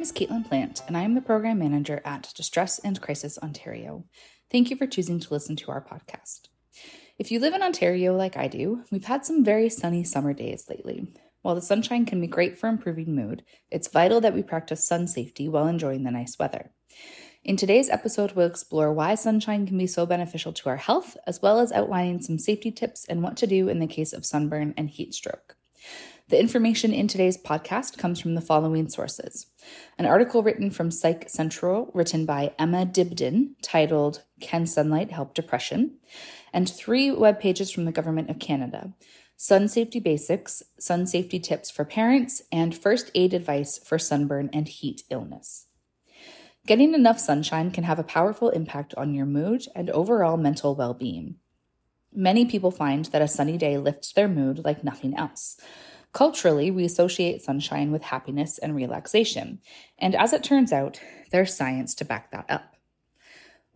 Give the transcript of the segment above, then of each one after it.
Name is Caitlin Plant, and I am the Program Manager at Distress and Crisis Ontario. Thank you for choosing to listen to our podcast. If you live in Ontario like I do, we've had some very sunny summer days lately. While the sunshine can be great for improving mood, it's vital that we practice sun safety while enjoying the nice weather. In today's episode, we'll explore why sunshine can be so beneficial to our health, as well as outlining some safety tips and what to do in the case of sunburn and heat stroke. The information in today's podcast comes from the following sources an article written from Psych Central, written by Emma Dibdin, titled Can Sunlight Help Depression? and three web pages from the Government of Canada Sun Safety Basics, Sun Safety Tips for Parents, and First Aid Advice for Sunburn and Heat Illness. Getting enough sunshine can have a powerful impact on your mood and overall mental well being. Many people find that a sunny day lifts their mood like nothing else. Culturally, we associate sunshine with happiness and relaxation, and as it turns out, there's science to back that up.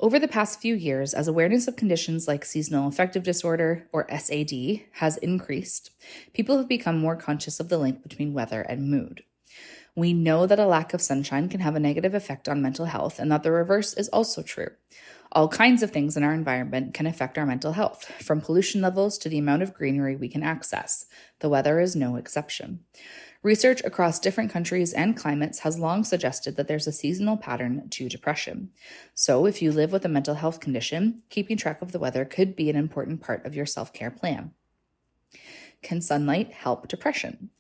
Over the past few years, as awareness of conditions like seasonal affective disorder, or SAD, has increased, people have become more conscious of the link between weather and mood. We know that a lack of sunshine can have a negative effect on mental health, and that the reverse is also true. All kinds of things in our environment can affect our mental health, from pollution levels to the amount of greenery we can access. The weather is no exception. Research across different countries and climates has long suggested that there's a seasonal pattern to depression. So, if you live with a mental health condition, keeping track of the weather could be an important part of your self care plan. Can sunlight help depression?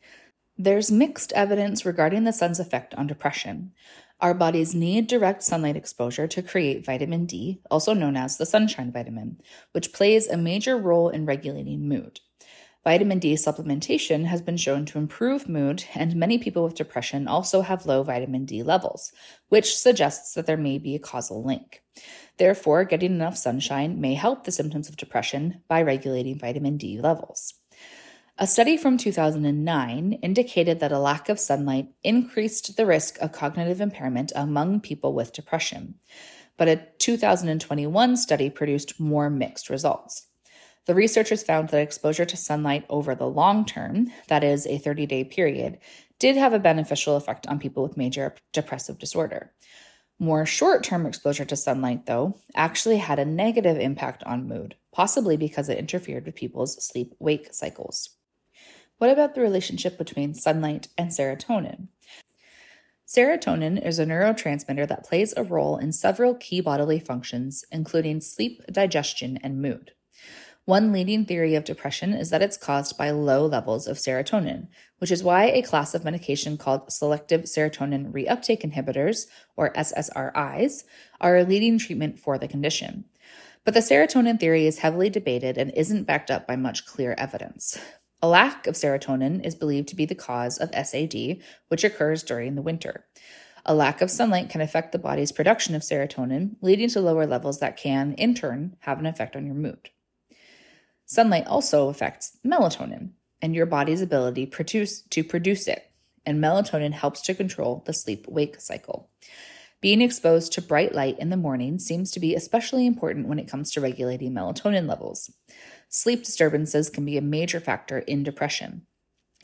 There's mixed evidence regarding the sun's effect on depression. Our bodies need direct sunlight exposure to create vitamin D, also known as the sunshine vitamin, which plays a major role in regulating mood. Vitamin D supplementation has been shown to improve mood, and many people with depression also have low vitamin D levels, which suggests that there may be a causal link. Therefore, getting enough sunshine may help the symptoms of depression by regulating vitamin D levels. A study from 2009 indicated that a lack of sunlight increased the risk of cognitive impairment among people with depression. But a 2021 study produced more mixed results. The researchers found that exposure to sunlight over the long term, that is, a 30 day period, did have a beneficial effect on people with major depressive disorder. More short term exposure to sunlight, though, actually had a negative impact on mood, possibly because it interfered with people's sleep wake cycles. What about the relationship between sunlight and serotonin? Serotonin is a neurotransmitter that plays a role in several key bodily functions, including sleep, digestion, and mood. One leading theory of depression is that it's caused by low levels of serotonin, which is why a class of medication called selective serotonin reuptake inhibitors, or SSRIs, are a leading treatment for the condition. But the serotonin theory is heavily debated and isn't backed up by much clear evidence. A lack of serotonin is believed to be the cause of SAD, which occurs during the winter. A lack of sunlight can affect the body's production of serotonin, leading to lower levels that can, in turn, have an effect on your mood. Sunlight also affects melatonin and your body's ability produce, to produce it, and melatonin helps to control the sleep wake cycle. Being exposed to bright light in the morning seems to be especially important when it comes to regulating melatonin levels. Sleep disturbances can be a major factor in depression.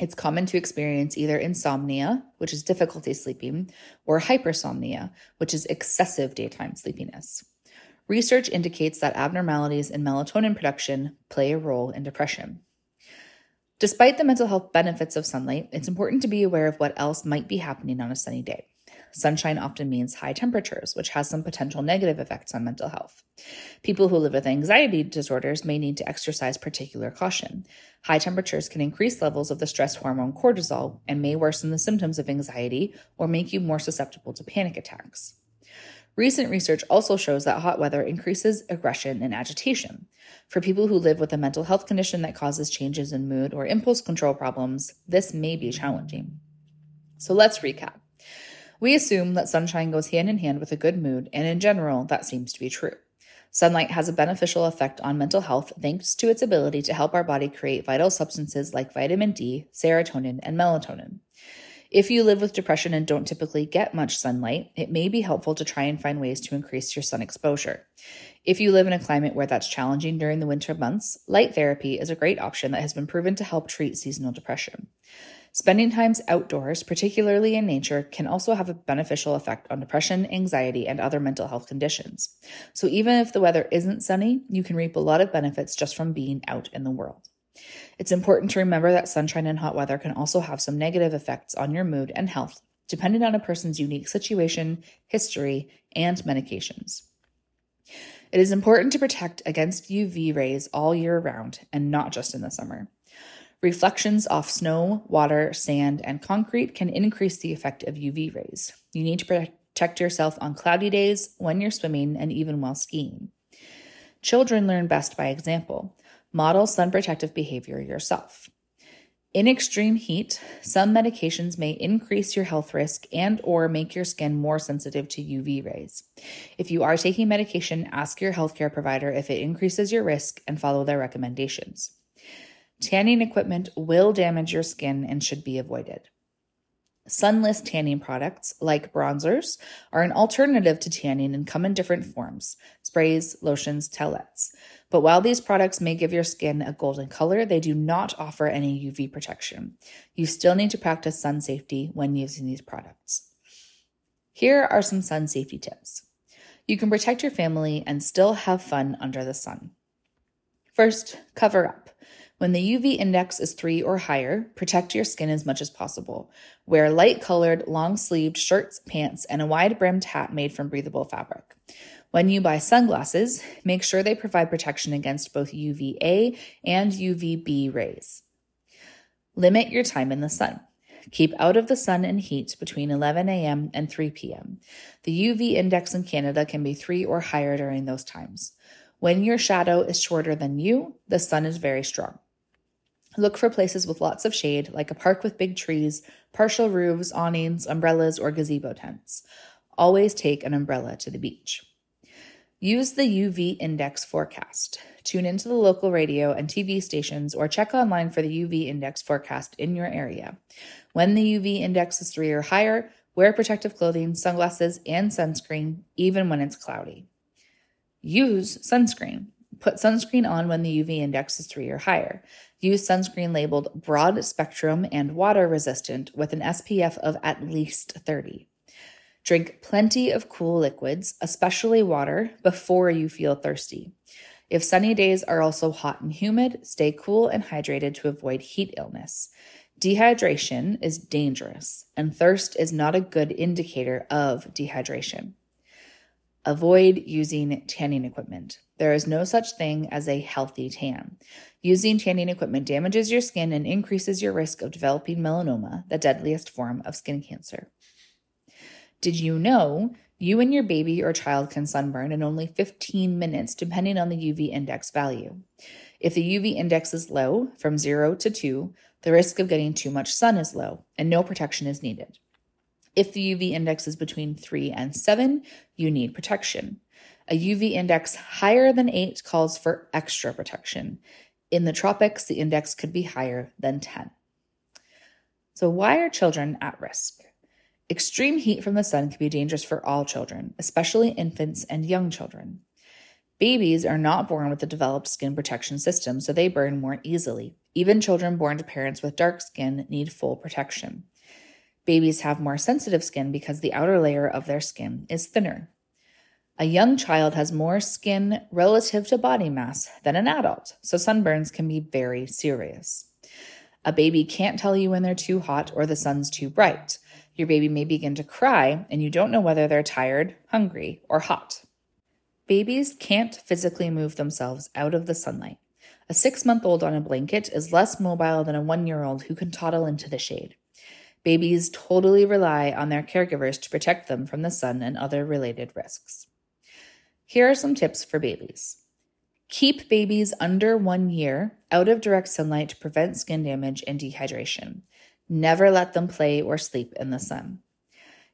It's common to experience either insomnia, which is difficulty sleeping, or hypersomnia, which is excessive daytime sleepiness. Research indicates that abnormalities in melatonin production play a role in depression. Despite the mental health benefits of sunlight, it's important to be aware of what else might be happening on a sunny day. Sunshine often means high temperatures, which has some potential negative effects on mental health. People who live with anxiety disorders may need to exercise particular caution. High temperatures can increase levels of the stress hormone cortisol and may worsen the symptoms of anxiety or make you more susceptible to panic attacks. Recent research also shows that hot weather increases aggression and agitation. For people who live with a mental health condition that causes changes in mood or impulse control problems, this may be challenging. So let's recap. We assume that sunshine goes hand in hand with a good mood, and in general, that seems to be true. Sunlight has a beneficial effect on mental health thanks to its ability to help our body create vital substances like vitamin D, serotonin, and melatonin. If you live with depression and don't typically get much sunlight, it may be helpful to try and find ways to increase your sun exposure. If you live in a climate where that's challenging during the winter months, light therapy is a great option that has been proven to help treat seasonal depression. Spending times outdoors, particularly in nature, can also have a beneficial effect on depression, anxiety, and other mental health conditions. So even if the weather isn't sunny, you can reap a lot of benefits just from being out in the world. It's important to remember that sunshine and hot weather can also have some negative effects on your mood and health, depending on a person's unique situation, history, and medications. It is important to protect against UV rays all year round and not just in the summer. Reflections off snow, water, sand, and concrete can increase the effect of UV rays. You need to protect yourself on cloudy days, when you're swimming, and even while skiing. Children learn best by example. Model sun protective behavior yourself. In extreme heat, some medications may increase your health risk and or make your skin more sensitive to UV rays. If you are taking medication, ask your healthcare provider if it increases your risk and follow their recommendations. Tanning equipment will damage your skin and should be avoided. Sunless tanning products, like bronzers, are an alternative to tanning and come in different forms sprays, lotions, towelettes. But while these products may give your skin a golden color, they do not offer any UV protection. You still need to practice sun safety when using these products. Here are some sun safety tips. You can protect your family and still have fun under the sun. First, cover up. When the UV index is 3 or higher, protect your skin as much as possible. Wear light colored, long sleeved shirts, pants, and a wide brimmed hat made from breathable fabric. When you buy sunglasses, make sure they provide protection against both UVA and UVB rays. Limit your time in the sun. Keep out of the sun and heat between 11 a.m. and 3 p.m. The UV index in Canada can be 3 or higher during those times. When your shadow is shorter than you, the sun is very strong. Look for places with lots of shade, like a park with big trees, partial roofs, awnings, umbrellas, or gazebo tents. Always take an umbrella to the beach. Use the UV index forecast. Tune into the local radio and TV stations or check online for the UV index forecast in your area. When the UV index is three or higher, wear protective clothing, sunglasses, and sunscreen, even when it's cloudy. Use sunscreen. Put sunscreen on when the UV index is three or higher. Use sunscreen labeled broad spectrum and water resistant with an SPF of at least 30. Drink plenty of cool liquids, especially water, before you feel thirsty. If sunny days are also hot and humid, stay cool and hydrated to avoid heat illness. Dehydration is dangerous, and thirst is not a good indicator of dehydration. Avoid using tanning equipment. There is no such thing as a healthy tan. Using tanning equipment damages your skin and increases your risk of developing melanoma, the deadliest form of skin cancer. Did you know you and your baby or child can sunburn in only 15 minutes, depending on the UV index value? If the UV index is low, from 0 to 2, the risk of getting too much sun is low and no protection is needed. If the UV index is between 3 and 7, you need protection. A UV index higher than 8 calls for extra protection. In the tropics, the index could be higher than 10. So, why are children at risk? Extreme heat from the sun can be dangerous for all children, especially infants and young children. Babies are not born with a developed skin protection system, so they burn more easily. Even children born to parents with dark skin need full protection. Babies have more sensitive skin because the outer layer of their skin is thinner. A young child has more skin relative to body mass than an adult, so sunburns can be very serious. A baby can't tell you when they're too hot or the sun's too bright. Your baby may begin to cry, and you don't know whether they're tired, hungry, or hot. Babies can't physically move themselves out of the sunlight. A six month old on a blanket is less mobile than a one year old who can toddle into the shade. Babies totally rely on their caregivers to protect them from the sun and other related risks. Here are some tips for babies. Keep babies under one year out of direct sunlight to prevent skin damage and dehydration. Never let them play or sleep in the sun.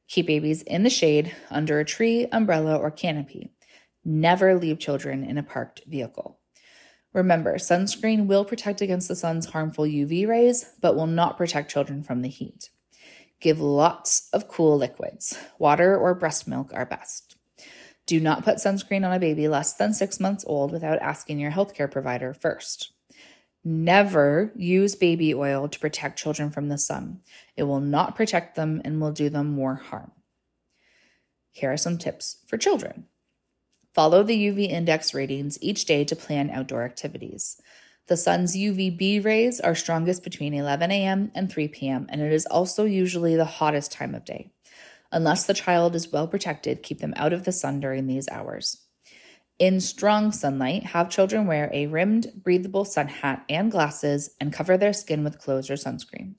Keep babies in the shade, under a tree, umbrella, or canopy. Never leave children in a parked vehicle. Remember, sunscreen will protect against the sun's harmful UV rays, but will not protect children from the heat. Give lots of cool liquids. Water or breast milk are best. Do not put sunscreen on a baby less than six months old without asking your healthcare provider first. Never use baby oil to protect children from the sun. It will not protect them and will do them more harm. Here are some tips for children. Follow the UV index ratings each day to plan outdoor activities. The sun's UVB rays are strongest between 11 a.m. and 3 p.m., and it is also usually the hottest time of day. Unless the child is well protected, keep them out of the sun during these hours. In strong sunlight, have children wear a rimmed, breathable sun hat and glasses and cover their skin with clothes or sunscreen.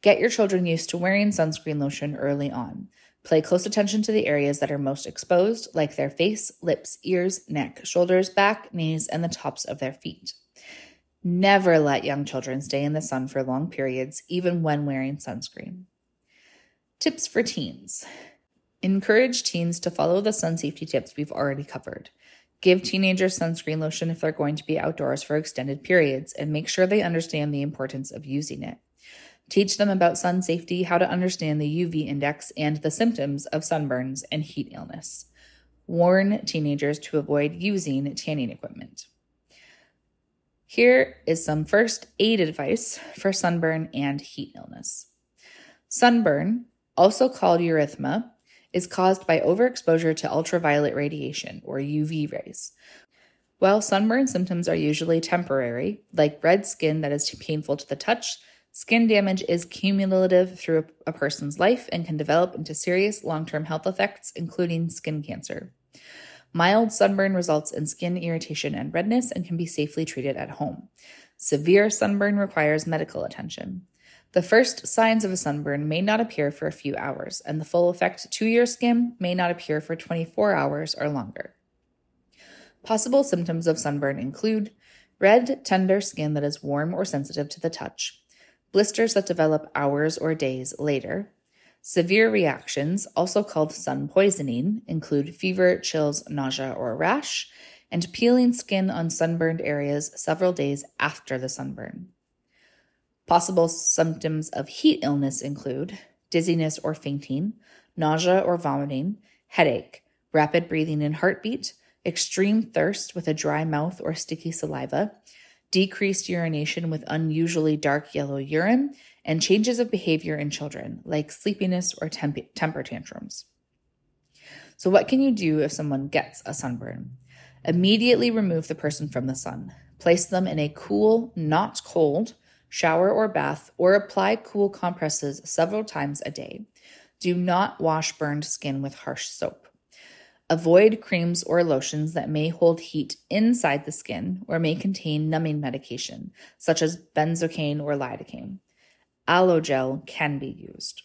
Get your children used to wearing sunscreen lotion early on. Pay close attention to the areas that are most exposed, like their face, lips, ears, neck, shoulders, back, knees, and the tops of their feet. Never let young children stay in the sun for long periods, even when wearing sunscreen. Tips for teens Encourage teens to follow the sun safety tips we've already covered. Give teenagers sunscreen lotion if they're going to be outdoors for extended periods, and make sure they understand the importance of using it. Teach them about sun safety, how to understand the UV index, and the symptoms of sunburns and heat illness. Warn teenagers to avoid using tanning equipment. Here is some first aid advice for sunburn and heat illness. Sunburn, also called erythema, is caused by overexposure to ultraviolet radiation, or UV rays. While sunburn symptoms are usually temporary, like red skin that is painful to the touch, Skin damage is cumulative through a person's life and can develop into serious long term health effects, including skin cancer. Mild sunburn results in skin irritation and redness and can be safely treated at home. Severe sunburn requires medical attention. The first signs of a sunburn may not appear for a few hours, and the full effect to your skin may not appear for 24 hours or longer. Possible symptoms of sunburn include red, tender skin that is warm or sensitive to the touch, blisters that develop hours or days later. Severe reactions, also called sun poisoning, include fever, chills, nausea, or rash, and peeling skin on sunburned areas several days after the sunburn. Possible symptoms of heat illness include dizziness or fainting, nausea or vomiting, headache, rapid breathing and heartbeat, extreme thirst with a dry mouth or sticky saliva, decreased urination with unusually dark yellow urine, and changes of behavior in children, like sleepiness or temp- temper tantrums. So, what can you do if someone gets a sunburn? Immediately remove the person from the sun. Place them in a cool, not cold, shower or bath, or apply cool compresses several times a day. Do not wash burned skin with harsh soap. Avoid creams or lotions that may hold heat inside the skin or may contain numbing medication, such as benzocaine or lidocaine. Aloe gel can be used.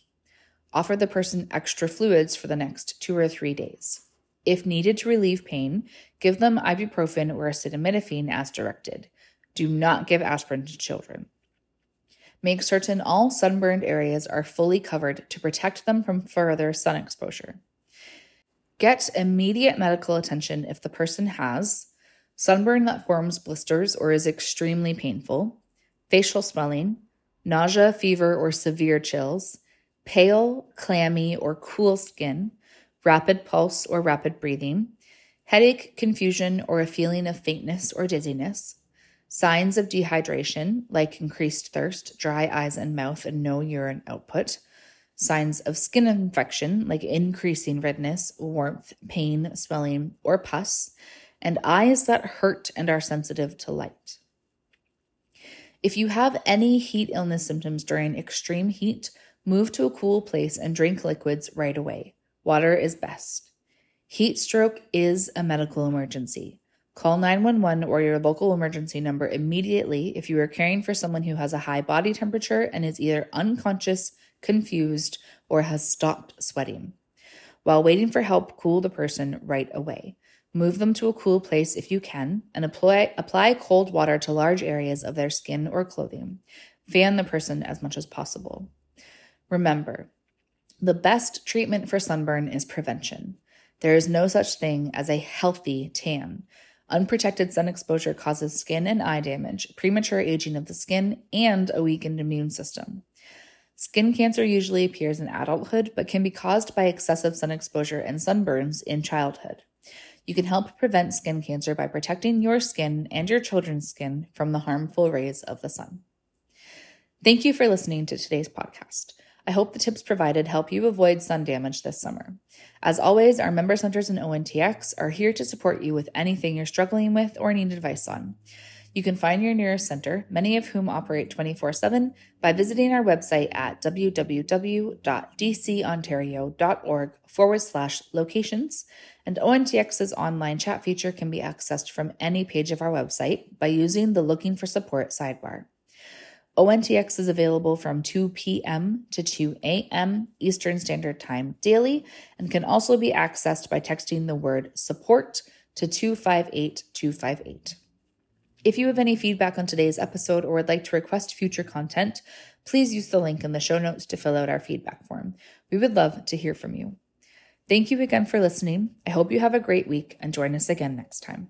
Offer the person extra fluids for the next two or three days. If needed to relieve pain, give them ibuprofen or acetaminophen as directed. Do not give aspirin to children. Make certain all sunburned areas are fully covered to protect them from further sun exposure. Get immediate medical attention if the person has sunburn that forms blisters or is extremely painful, facial swelling, nausea, fever, or severe chills, pale, clammy, or cool skin, rapid pulse or rapid breathing, headache, confusion, or a feeling of faintness or dizziness, signs of dehydration like increased thirst, dry eyes and mouth, and no urine output signs of skin infection like increasing redness, warmth, pain, swelling, or pus, and eyes that hurt and are sensitive to light. If you have any heat illness symptoms during extreme heat, Move to a cool place and drink liquids right away. Water is best. Heat stroke is a medical emergency. Call 911 or your local emergency number immediately if you are caring for someone who has a high body temperature and is either unconscious, confused, or has stopped sweating. While waiting for help, cool the person right away. Move them to a cool place if you can and apply, apply cold water to large areas of their skin or clothing. Fan the person as much as possible. Remember, the best treatment for sunburn is prevention. There is no such thing as a healthy tan. Unprotected sun exposure causes skin and eye damage, premature aging of the skin, and a weakened immune system. Skin cancer usually appears in adulthood, but can be caused by excessive sun exposure and sunburns in childhood. You can help prevent skin cancer by protecting your skin and your children's skin from the harmful rays of the sun. Thank you for listening to today's podcast. I hope the tips provided help you avoid sun damage this summer. As always, our member centers in ONTX are here to support you with anything you're struggling with or need advice on. You can find your nearest center, many of whom operate 24 7, by visiting our website at www.dcontario.org forward slash locations. And ONTX's online chat feature can be accessed from any page of our website by using the Looking for Support sidebar. ONTX is available from 2 p.m. to 2 a.m. Eastern Standard Time daily and can also be accessed by texting the word support to 258 258. If you have any feedback on today's episode or would like to request future content, please use the link in the show notes to fill out our feedback form. We would love to hear from you. Thank you again for listening. I hope you have a great week and join us again next time.